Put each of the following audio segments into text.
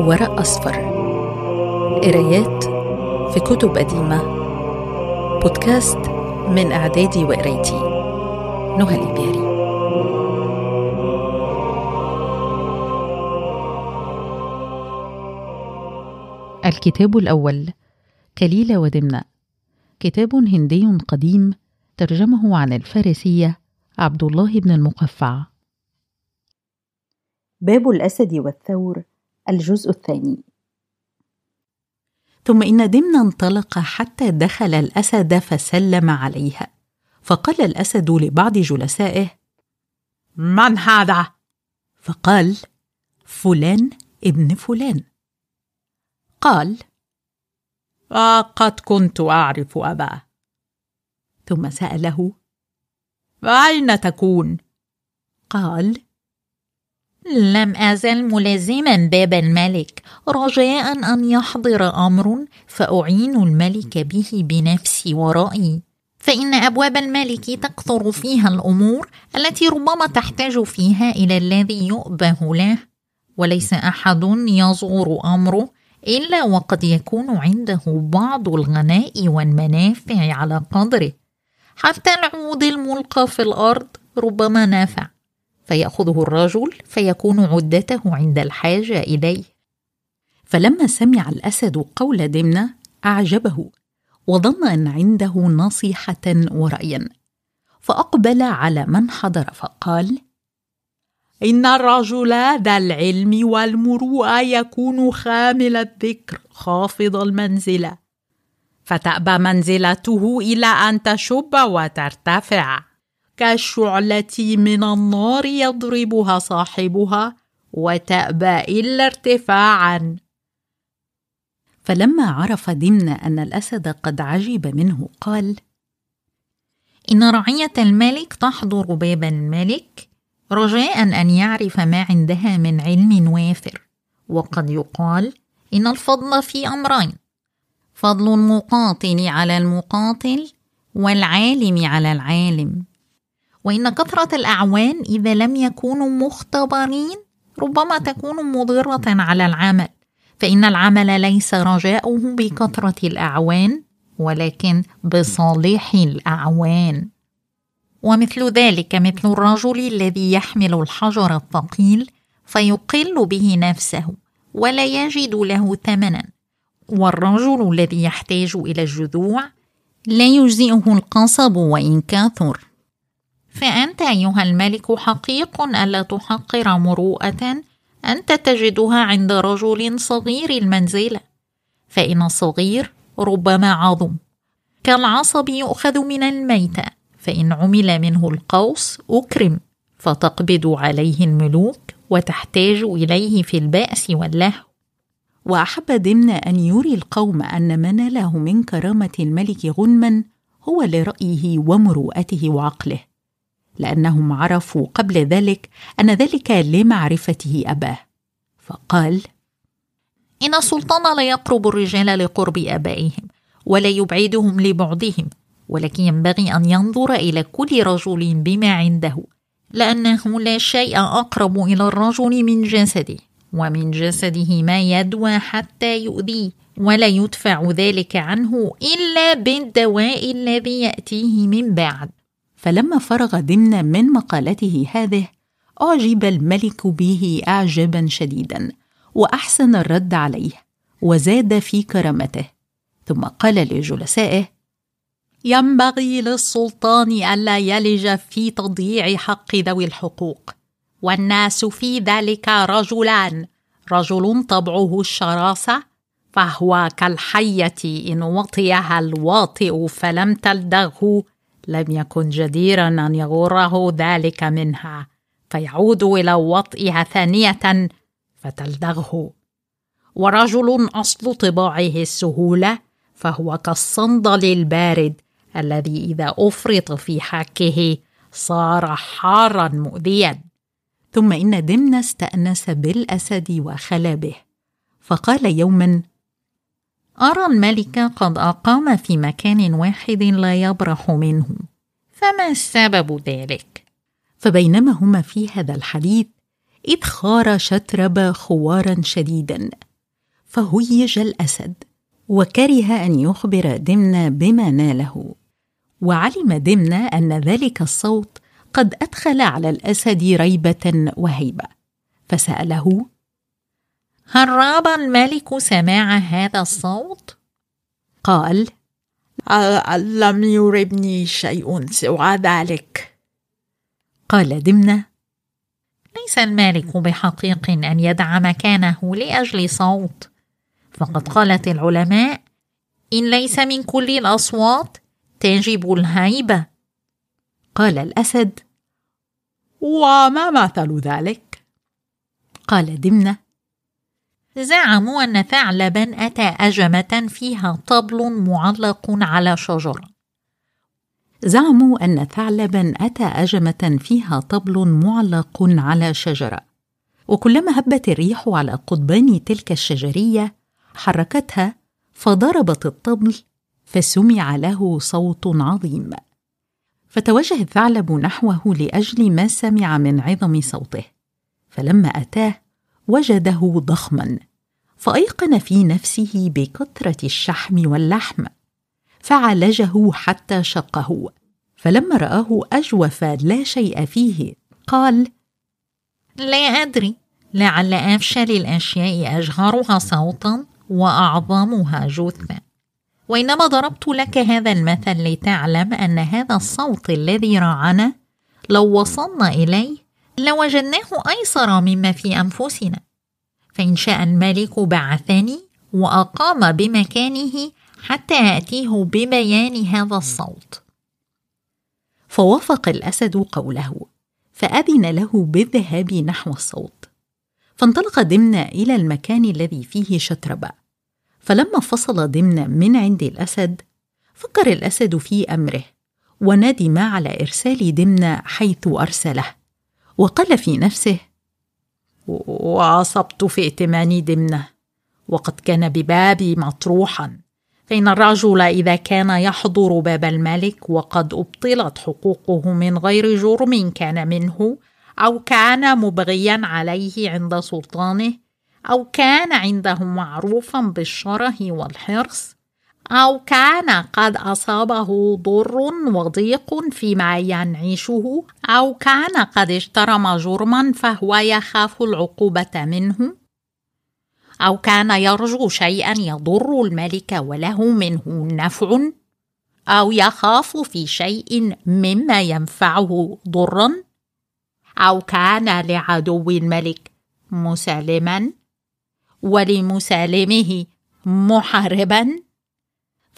ورق أصفر. قرايات في كتب قديمة. بودكاست من إعدادي وقرايتي. نهى الإبياري الكتاب الأول كليلة ودمنة. كتاب هندي قديم ترجمه عن الفارسية عبد الله بن المقفع. باب الأسد والثور الجزء الثاني ثم إن دمنة انطلق حتى دخل الأسد فسلم عليها فقال الأسد لبعض جلسائه من هذا؟ فقال فلان ابن فلان قال قد كنت أعرف أباه ثم سأله أين تكون؟ قال لم أزل ملازما باب الملك رجاء أن يحضر أمر فأعين الملك به بنفسي ورأيي. فإن أبواب الملك تكثر فيها الأمور التي ربما تحتاج فيها إلى الذي يؤبه له. وليس أحد يصغر أمره إلا وقد يكون عنده بعض الغناء والمنافع على قدره. حتى العود الملقى في الأرض ربما نافع. فيأخذه الرجل فيكون عدته عند الحاجة إليه. فلما سمع الأسد قول دمنة أعجبه وظن أن عنده نصيحة ورأيا فأقبل على من حضر فقال إن الرجل ذا العلم والمروءة يكون خامل الذكر خافض المنزلة فتأبى منزلته إلى أن تشب وترتفع. كالشعلة من النار يضربها صاحبها وتأبى إلا ارتفاعا. فلما عرف دمن أن الأسد قد عجب منه قال إن رعية الملك تحضر باب الملك رجاء أن يعرف ما عندها من علم وافر. وقد يقال إن الفضل في أمرين فضل المقاتل على المقاتل والعالم على العالم. وإن كثرة الأعوان إذا لم يكونوا مختبرين ربما تكون مضرة على العمل. فإن العمل ليس رجاؤه بكثرة الأعوان ولكن بصالح الأعوان. ومثل ذلك مثل الرجل الذي يحمل الحجر الثقيل فيقل به نفسه ولا يجد له ثمنا. والرجل الذي يحتاج إلى الجذوع لا يجزئه القصب وإن كثر. فأنت أيها الملك حقيق ألا تحقر مروءة أنت تجدها عند رجل صغير المنزلة فإن الصغير ربما عظم كالعصب يؤخذ من الميتة فإن عمل منه القوس أكرم فتقبض عليه الملوك وتحتاج إليه في البأس واللهو. وأحب دمن أن يري القوم أن ما ناله من كرامة الملك غنما هو لرأيه ومروءته وعقله. لأنهم عرفوا قبل ذلك أن ذلك لمعرفته أباه. فقال إن السلطان لا يقرب الرجال لقرب آبائهم ولا يبعدهم لبعدهم ولكن ينبغي أن ينظر إلى كل رجل بما عنده لأنه لا شيء أقرب إلى الرجل من جسده ومن جسده ما يدوى حتى يؤذيه ولا يدفع ذلك عنه إلا بالدواء الذي يأتيه من بعد. فلما فرغ ضمن من مقالته هذه أعجب الملك به اعجابا شديدا وأحسن الرد عليه وزاد في كرامته ثم قال لجلسائه ينبغي للسلطان الا يلج في تضييع حق ذوي الحقوق والناس في ذلك رجلان رجل طبعه الشراسة فهو كالحية إن وطئها الواطئ فلم تلدغه لم يكن جديرا أن يغره ذلك منها فيعود إلى وطئها ثانية فتلدغه. ورجل أصل طباعه السهولة فهو كالصندل البارد الذي إذا أفرط في حكه صار حارا مؤذيا. ثم إن دمن استانس بالأسد وخلا به فقال يوما أرى الملك قد أقام في مكان واحد لا يبرح منه. فما سبب ذلك؟ فبينما هما في هذا الحديث إذ خار شترب خوارا شديدا. فهيج الأسد وكره أن يخبر دمنه بما ناله. وعلم دمنه أن ذلك الصوت قد أدخل على الأسد ريبة وهيبة. فسأله هل راب الملك سماع هذا الصوت؟ قال لم يربني شيء سوى ذلك. قال دمنة ليس المالك بحقيق أن يدع مكانه لأجل صوت. فقد قالت العلماء إن ليس من كل الأصوات تجب الهيبة. قال الأسد وما مثل ذلك؟ قال دمنة زعموا أن ثعلبا أتى أجمة فيها طبل معلق على شجرة. زعموا أن ثعلبا أتى أجمة فيها طبل معلق على شجرة. وكلما هبت الريح على قضبان تلك الشجرية حركتها فضربت الطبل فسمع له صوت عظيم. فتوجه الثعلب نحوه لأجل ما سمع من عظم صوته. فلما أتاه وجده ضخما. فأيقن في نفسه بكثرة الشحم واللحم فعالجه حتى شقه فلما رآه أجوف لا شيء فيه قال لا أدري لعل أفشل الأشياء أجهرها صوتا وأعظمها جثه وإنما ضربت لك هذا المثل لتعلم أن هذا الصوت الذي رعنا لو وصلنا إليه لوجدناه أيسر مما في أنفسنا. فإن شاء الملك بعثني وأقام بمكانه حتى اتيه ببيان هذا الصوت. فوافق الأسد قوله فأذن له بالذهاب نحو الصوت. فانطلق دمنة إلى المكان الذي فيه شتربة. فلما فصل دمنة من عند الأسد فكر الأسد في أمره وندم على إرسال دمنة حيث أرسله وقال في نفسه وأصبت في ائتمان دمنة وقد كان ببابي مطروحا فإن الرجل إذا كان يحضر باب الملك وقد أبطلت حقوقه من غير جرم كان منه أو كان مبغيا عليه عند سلطانه أو كان عنده معروفا بالشره والحرص أو كان قد أصابه ضر وضيق فيما ينعيشه أو كان قد اجترم جرما فهو يخاف العقوبة منه أو كان يرجو شيئا يضر الملك وله منه نفع أو يخاف في شيء مما ينفعه ضرا أو كان لعدو الملك مسالما ولمسالمه محاربا.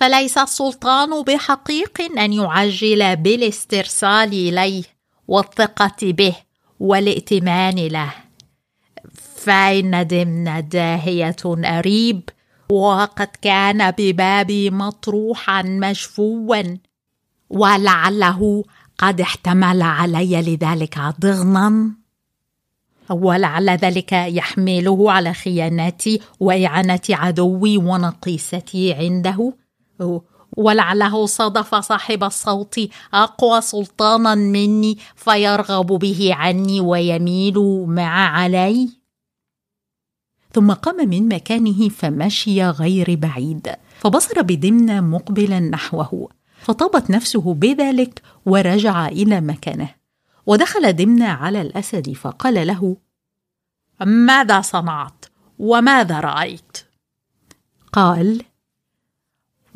فليس السلطان بحقيق أن يعجل بالاسترسال إليه والثقة به والائتمان له. فإن ضمن داهية أريب وقد كان ببابي مطروحا مشفوا ولعله قد احتمل علي لذلك ضغنا ولعل ذلك يحمله على خيانتي وإعانة عدوي ونقيستي عنده. ولعله صادف صاحب الصوت أقوى سلطانا مني فيرغب به عني ويميل مع علي. ثم قام من مكانه فمشي غير بعيد فبصر بدمنة مقبلا نحوه فطابت نفسه بذلك ورجع إلى مكانه. ودخل دمنة على الأسد فقال له ماذا صنعت؟ وماذا رأيت؟ قال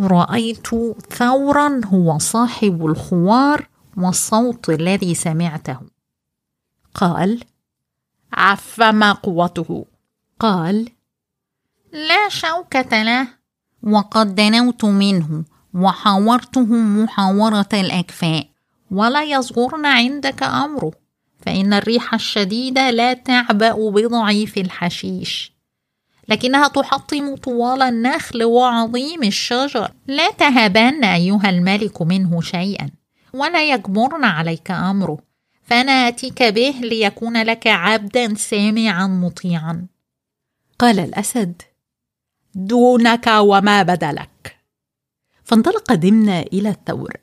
رأيت ثورا هو صاحب الخوار والصوت الذي سمعته. قال فما قوته. قال لا شوكة له وقد دنوت منه وحاورته محاورة الأكفاء ولا يصغرن عندك أمره فإن الريح الشديدة لا تعبأ بضعيف الحشيش. لكنها تحطم طوال النخل وعظيم الشجر. لا تهبن أيها الملك منه شيئا ولا يجبرن عليك أمره. فأنا آتيك به ليكون لك عبدا سامعا مطيعا. قال الأسد دونك وما بدلك. فانطلق دمنة إلى الثور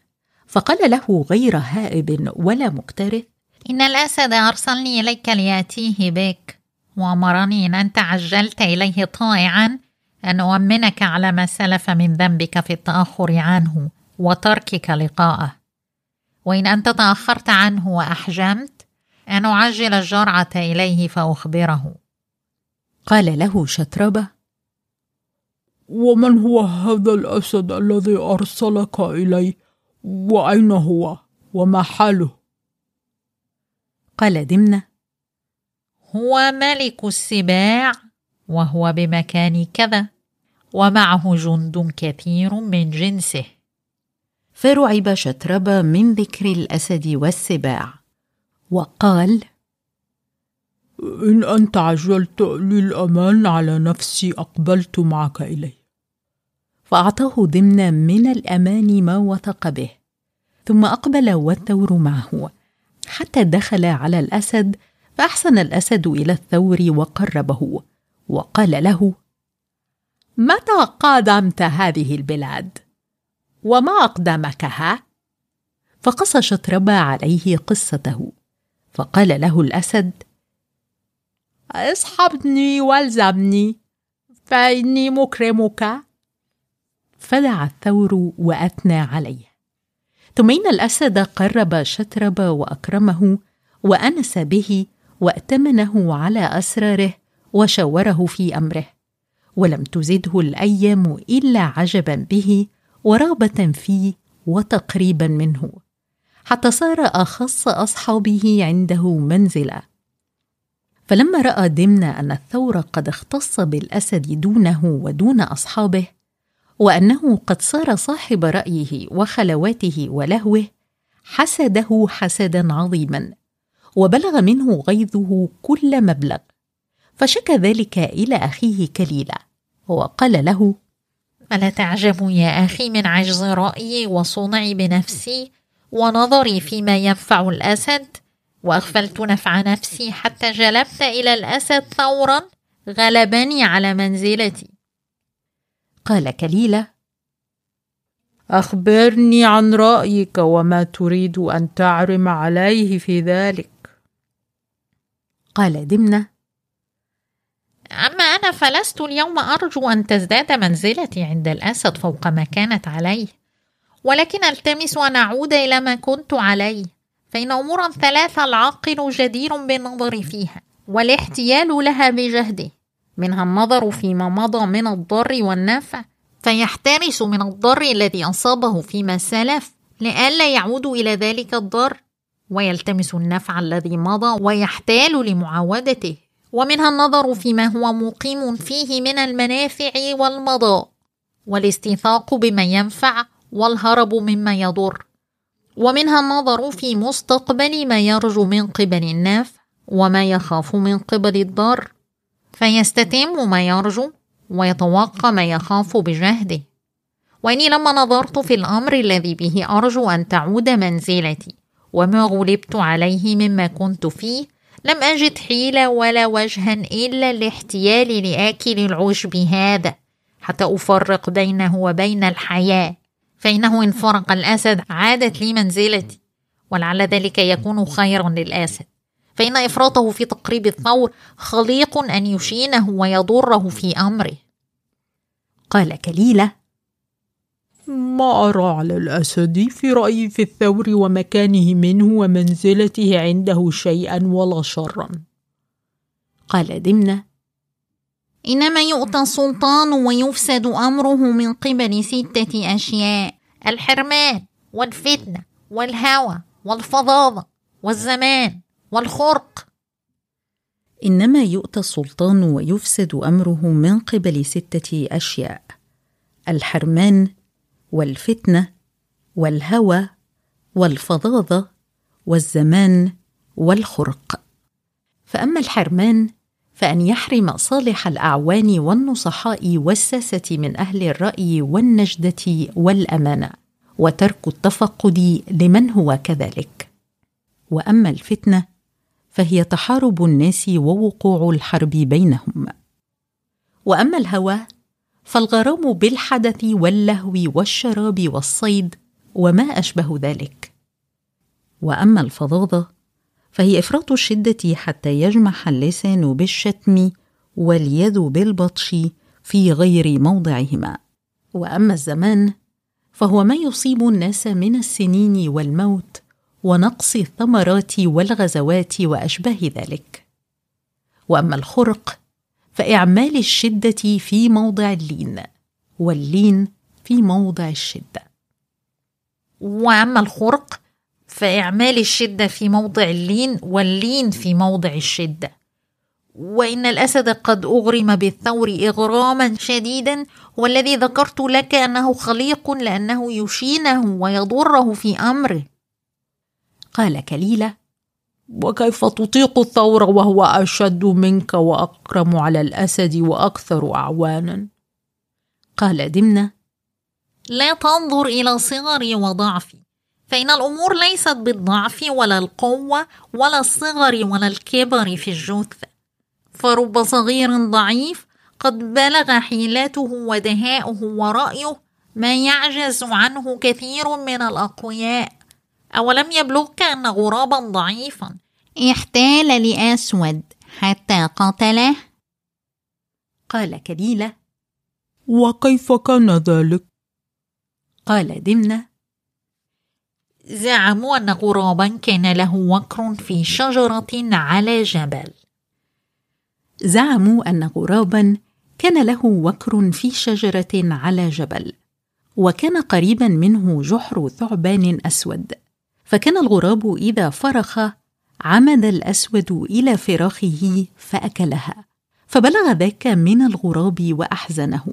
فقال له غير هائب ولا مكترث إن الأسد أرسلني إليك ليأتيه بك. وأمرني إن أنت عجلت إليه طائعا أن أؤمنك على ما سلف من ذنبك في التأخر عنه وتركك لقاءه. وإن أنت تأخرت عنه وأحجمت أن أعجل الجرعة إليه فأخبره. قال له شتربة ومن هو هذا الأسد الذي أرسلك إلي؟ وأين هو؟ وما حاله؟ قال دمنة هو ملك السباع وهو بمكان كذا ومعه جند كثير من جنسه. فرعب شتربة من ذكر الأسد والسباع وقال إن أنت عجلت لي الأمان على نفسي أقبلت معك إلي. فأعطاه ضمن من الأمان ما وثق به ثم أقبل والثور معه حتى دخل على الأسد فأحسن الأسد إلى الثور وقربه وقال له متى قادمت هذه البلاد؟ وما أقدمك ها؟ فقص شطربة عليه قصته فقال له الأسد اصحبني والزمني فإني مكرمك. فدعا الثور وأثنى عليه. ثم إن الأسد قرب شطرب وأكرمه وأنس به وأتمنه على أسراره وشاوره في أمره ولم تزده الأيام إلا عجبا به ورغبة فيه وتقريبا منه حتى صار أخص أصحابه عنده منزلا. فلما رأى دمنه أن الثور قد اختص بالأسد دونه ودون أصحابه وأنه قد صار صاحب رأيه وخلواته ولهوه حسده حسدا عظيما. وبلغ منه غيظه كل مبلغ. فشكى ذلك إلى أخيه كليله وقال له ألا تعجب يا أخي من عجز رأيي وصنعي بنفسي ونظري فيما ينفع الأسد؟ وأغفلت نفع نفسي حتى جلبت إلى الأسد ثورا غلبني على منزلتي. قال كليلة أخبرني عن رأيك وما تريد أن تعرم عليه في ذلك. قال دمنة. أما أنا فلست اليوم أرجو أن تزداد منزلتي عند الأسد فوق ما كانت عليه ولكن ألتمس أن أعود إلى ما كنت عليه فإن أمورا ثلاثة العاقل جدير بالنظر فيها والاحتيال لها بجهده. منها النظر فيما مضى من الضر والنفع. فيحترس من الضر الذي أصابه فيما سلف لئلا يعود إلى ذلك الضر. ويلتمس النفع الذي مضى ويحتال لمعاودته. ومنها النظر فيما هو مقيم فيه من المنافع والمضاء والاستيثاق بما ينفع والهرب مما يضر. ومنها النظر في مستقبل ما يرجو من قبل النفع وما يخاف من قبل الضر. فيستتم ما يرجو ويتوقى ما يخاف بجهده. وإني لما نظرت في الأمر الذي به أرجو أن تعود منزلتي. وما غلبت عليه مما كنت فيه لم أجد حيلة ولا وجها إلا الاحتيال لآكل العشب هذا حتى أفرق بينه وبين الحياة. فإنه إن فرق الأسد عادت لي منزلتي ولعل ذلك يكون خيرا للأسد. فإن إفراطه في تقريب الثور خليق أن يشينه ويضره في أمره. قال كليلة ما أرى على الأسد في رأيي في الثور ومكانه منه ومنزلته عنده شيئا ولا شرا. قال دمنة. إنما يؤتى السلطان ويفسد أمره من قبل ستة أشياء الحرمان والفتنة والهوى والفظاظة والزمان والخرق. إنما يؤتى السلطان ويفسد أمره من قبل ستة أشياء الحرمان والفتنة والهوى والفظاظة والزمان والخرق. فأما الحرمان فأن يحرم صالح الأعوان والنصحاء والساسة من أهل الرأي والنجدة والأمانة وترك التفقد لمن هو كذلك. وأما الفتنة فهي تحارب الناس ووقوع الحرب بينهم. وأما الهوى فالغرام بالحدث واللهو والشراب والصيد وما أشبه ذلك. وأما الفظاظة فهي إفراط الشدة حتى يجمح اللسان بالشتم واليد بالبطش في غير موضعهما. وأما الزمان فهو ما يصيب الناس من السنين والموت ونقص الثمرات والغزوات وأشباه ذلك. وأما الخرق فاعمال الشدة في موضع اللين واللين في موضع الشدة. وأما الخرق فاعمال الشدة في موضع اللين واللين في موضع الشدة. وإن الأسد قد أغرم بالثور إغراما شديدا والذي ذكرت لك أنه خليق لأنه يشينه ويضره في أمره. قال كليلة وكيف تطيق الثور وهو أشد منك وأكرم على الأسد وأكثر أعوانا؟ قال دمنه لا تنظر إلى صغري وضعفي فإن الأمور ليست بالضعف ولا القوة ولا الصغر ولا الكبر في الجثة. فرب صغير ضعيف قد بلغ حيلته ودهاؤه ورأيه ما يعجز عنه كثير من الأقوياء. أولم يبلغك أن غرابا ضعيفا احتال لأسود حتى قتله قال كليلة وكيف كان ذلك؟ قال دمنة. زعموا أن غرابا كان له وكر في شجرة على جبل. زعموا أن غرابا كان له وكر في شجرة على جبل وكان قريبا منه جحر ثعبان أسود. فكان الغراب إذا فرخ عمد الأسود إلى فراخه فأكلها فبلغ ذاك من الغراب وأحزنه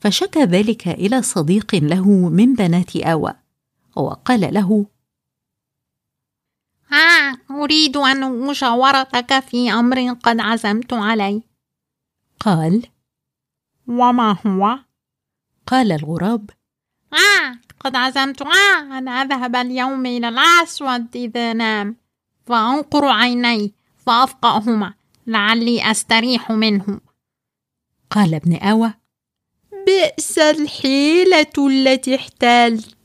فشكى ذلك إلى صديق له من بنات اوى وقال له ها أريد أن مشاورتك في أمر قد عزمت عليه. قال وما هو؟ قال الغراب آه قد عزمت آه أن أذهب اليوم إلى الأسود إذا نام. فأنقر عيني فأفقأهما لعلي أستريح منه. قال ابن أوى بئس الحيلة التي احتلت.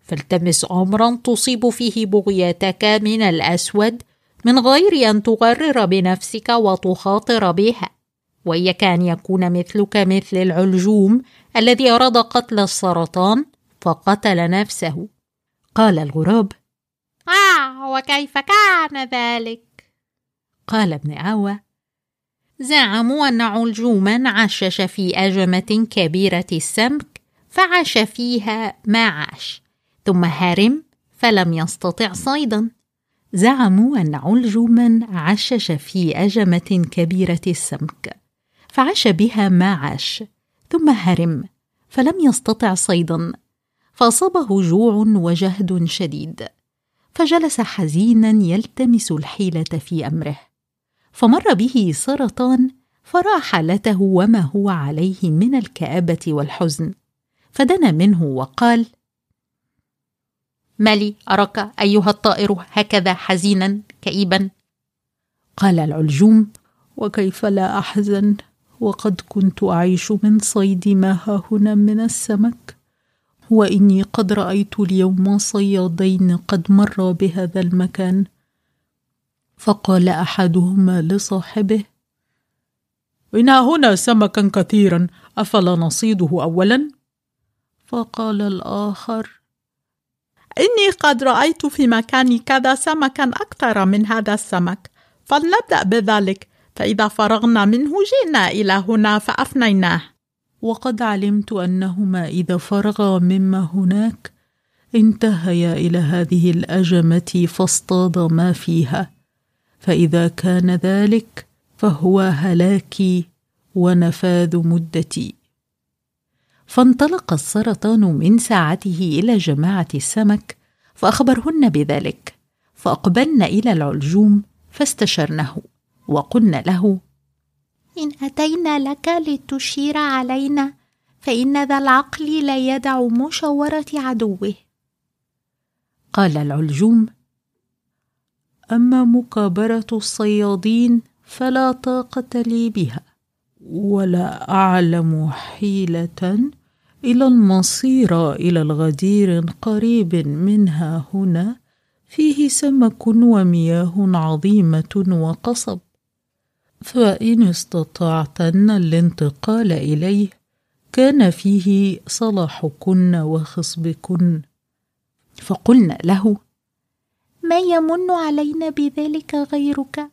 فالتمس امرا تصيب فيه بغيتك من الأسود من غير أن تغرر بنفسك وتخاطر بها واياك ان يكون مثلك مثل العلجوم الذي أراد قتل السرطان فقتل نفسه. قال الغراب آه وكيف كان ذلك؟ قال ابن عوى زعموا أن علجوما عشش في أجمة كبيرة السمك فعاش فيها ما عاش ثم هرم فلم يستطع صيدا. زعموا أن علجوما عشش في أجمة كبيرة السمك فعاش بها ما عاش ثم هرم فلم يستطع صيدا فاصابه جوع وجهد شديد. فجلس حزينا يلتمس الحيلة في أمره. فمر به سرطان فرا حالته وما هو عليه من الكآبة والحزن. فدنا منه وقال مالي أراك أيها الطائر هكذا حزينا كئيبا؟ قال العلجوم وكيف لا أحزن؟ وقد كنت أعيش من صيد ما ها هنا من السمك. وإني قد رأيت اليوم صيادين قد مرا بهذا المكان. فقال أحدهما لصاحبه إن هنا سمكا كثيرا أفلا نصيده أولا؟ فقال الآخر إني قد رأيت في مكان كذا سمكا أكثر من هذا السمك فلنبدأ بذلك. فإذا فرغنا منه جئنا إلى هنا فأفنيناه. وقد علمت أنهما إذا فرغا مما هناك انتهيا إلى هذه الأجمة فاصطاد ما فيها. فإذا كان ذلك فهو هلاكي ونفاذ مدتي. فانطلق السرطان من ساعته إلى جماعة السمك فأخبرهن بذلك فأقبلن إلى العلجوم فاستشرنه وقلن له إن أتينا لك لتشير علينا فإن ذا العقل لا يدع مشاوره عدوه. قال العلجوم أما مكابرة الصيادين فلا طاقة لي بها ولا أعلم حيلة إلى المصير إلى الغدير قريب منها هنا فيه سمك ومياه عظيمة وقصب. فإن استطعتن الانتقال إليه كان فيه صلاحكن وخصبكن. فقلنا له ما يمن علينا بذلك غيرك؟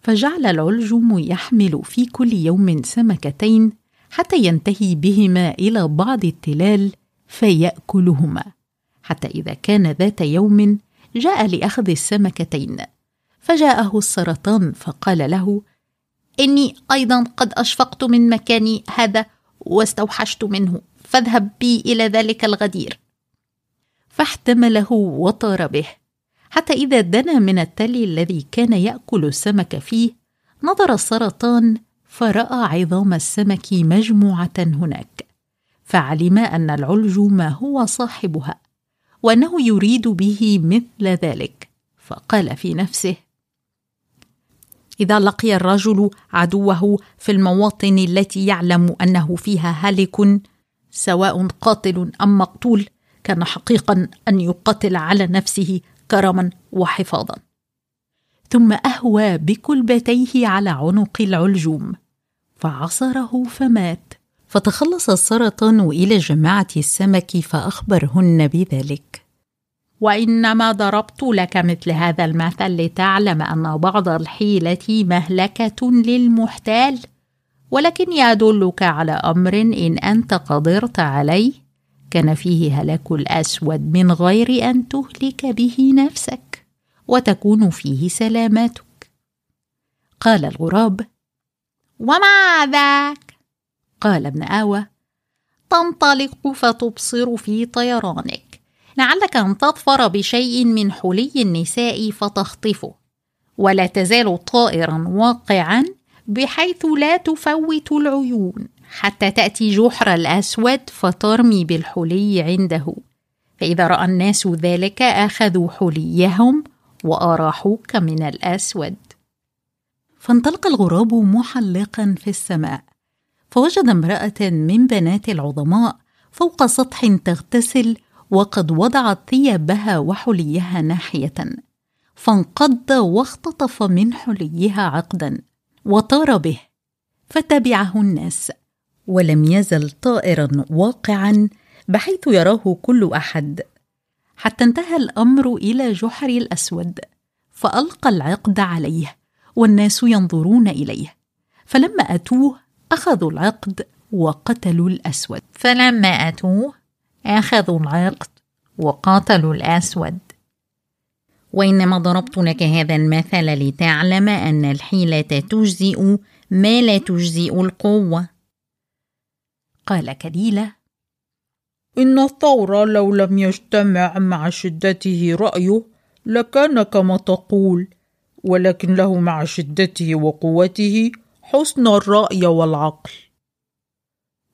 فجعل العلجم يحمل في كل يوم سمكتين حتى ينتهي بهما إلى بعض التلال فيأكلهما حتى إذا كان ذات يوم جاء لأخذ السمكتين. فجاءه السرطان فقال له إني أيضا قد أشفقت من مكاني هذا واستوحشت منه فاذهب بي إلى ذلك الغدير. فاحتمله وطار به. حتى إذا دنا من التل الذي كان يأكل السمك فيه نظر السرطان فرأى عظام السمك مجموعة هناك. فعلم أن العلجم هو صاحبها وأنه يريد به مثل ذلك. فقال في نفسه إذا لقي الرجل عدوه في المواطن التي يعلم أنه فيها هالك سواء قاتل أم مقتول كان حقيقا أن يقاتل على نفسه كرما وحفاظا. ثم أهوى بكلبتيه على عنق العلجوم. فعصره فمات. فتخلص السرطان إلى جماعة السمك فأخبرهن بذلك. وإنما ضربت لك مثل هذا المثل لتعلم أن بعض الحيلة مهلكة للمحتال ولكن يدلك على أمر إن أنت قدرت عليه كان فيه هلاك الأسود من غير أن تهلك به نفسك وتكون فيه سلامتك. قال الغراب ومع ذاك؟ قال ابن آوى تنطلق فتبصر في طيرانك. لعلك أن تظفر بشيء من حلي النساء فتخطفه ولا تزال طائرا واقعا بحيث لا تفوت العيون حتى تأتي جحر الأسود فترمي بالحلي عنده. فإذا رأى الناس ذلك أخذوا حليهم وأراحوك من الأسود. فانطلق الغراب محلقا في السماء فوجد امرأة من بنات العظماء فوق سطح تغتسل وقد وضعت ثيابها وحليها ناحية فانقض واختطف من حليها عقدا وطار به فتبعه الناس ولم يزل طائرا واقعا بحيث يراه كل أحد. حتى انتهى الأمر إلى جحر الأسود فألقى العقد عليه والناس ينظرون إليه فلما أتوه أخذوا العقد وقتلوا الأسود. فلما أتوه أخذوا العقد وقاتلوا الأسود. وإنما ضربت لك هذا المثل لتعلم أن الحيلة تجزئ ما لا تجزئ القوة. قال كليلة إن الثور لو لم يجتمع مع شدته رأيه لكان كما تقول ولكن له مع شدته وقوته حسن الرأي والعقل.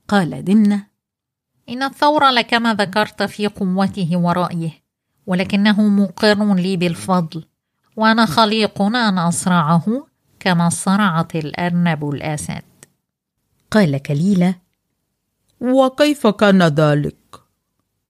قال دمنة إن الثور لكما ذكرت في قوته ورأيه ولكنه مقر لي بالفضل وأنا خليق أن أصرعه كما صرعت الأرنب الأسد قال كليلة وكيف كان ذلك؟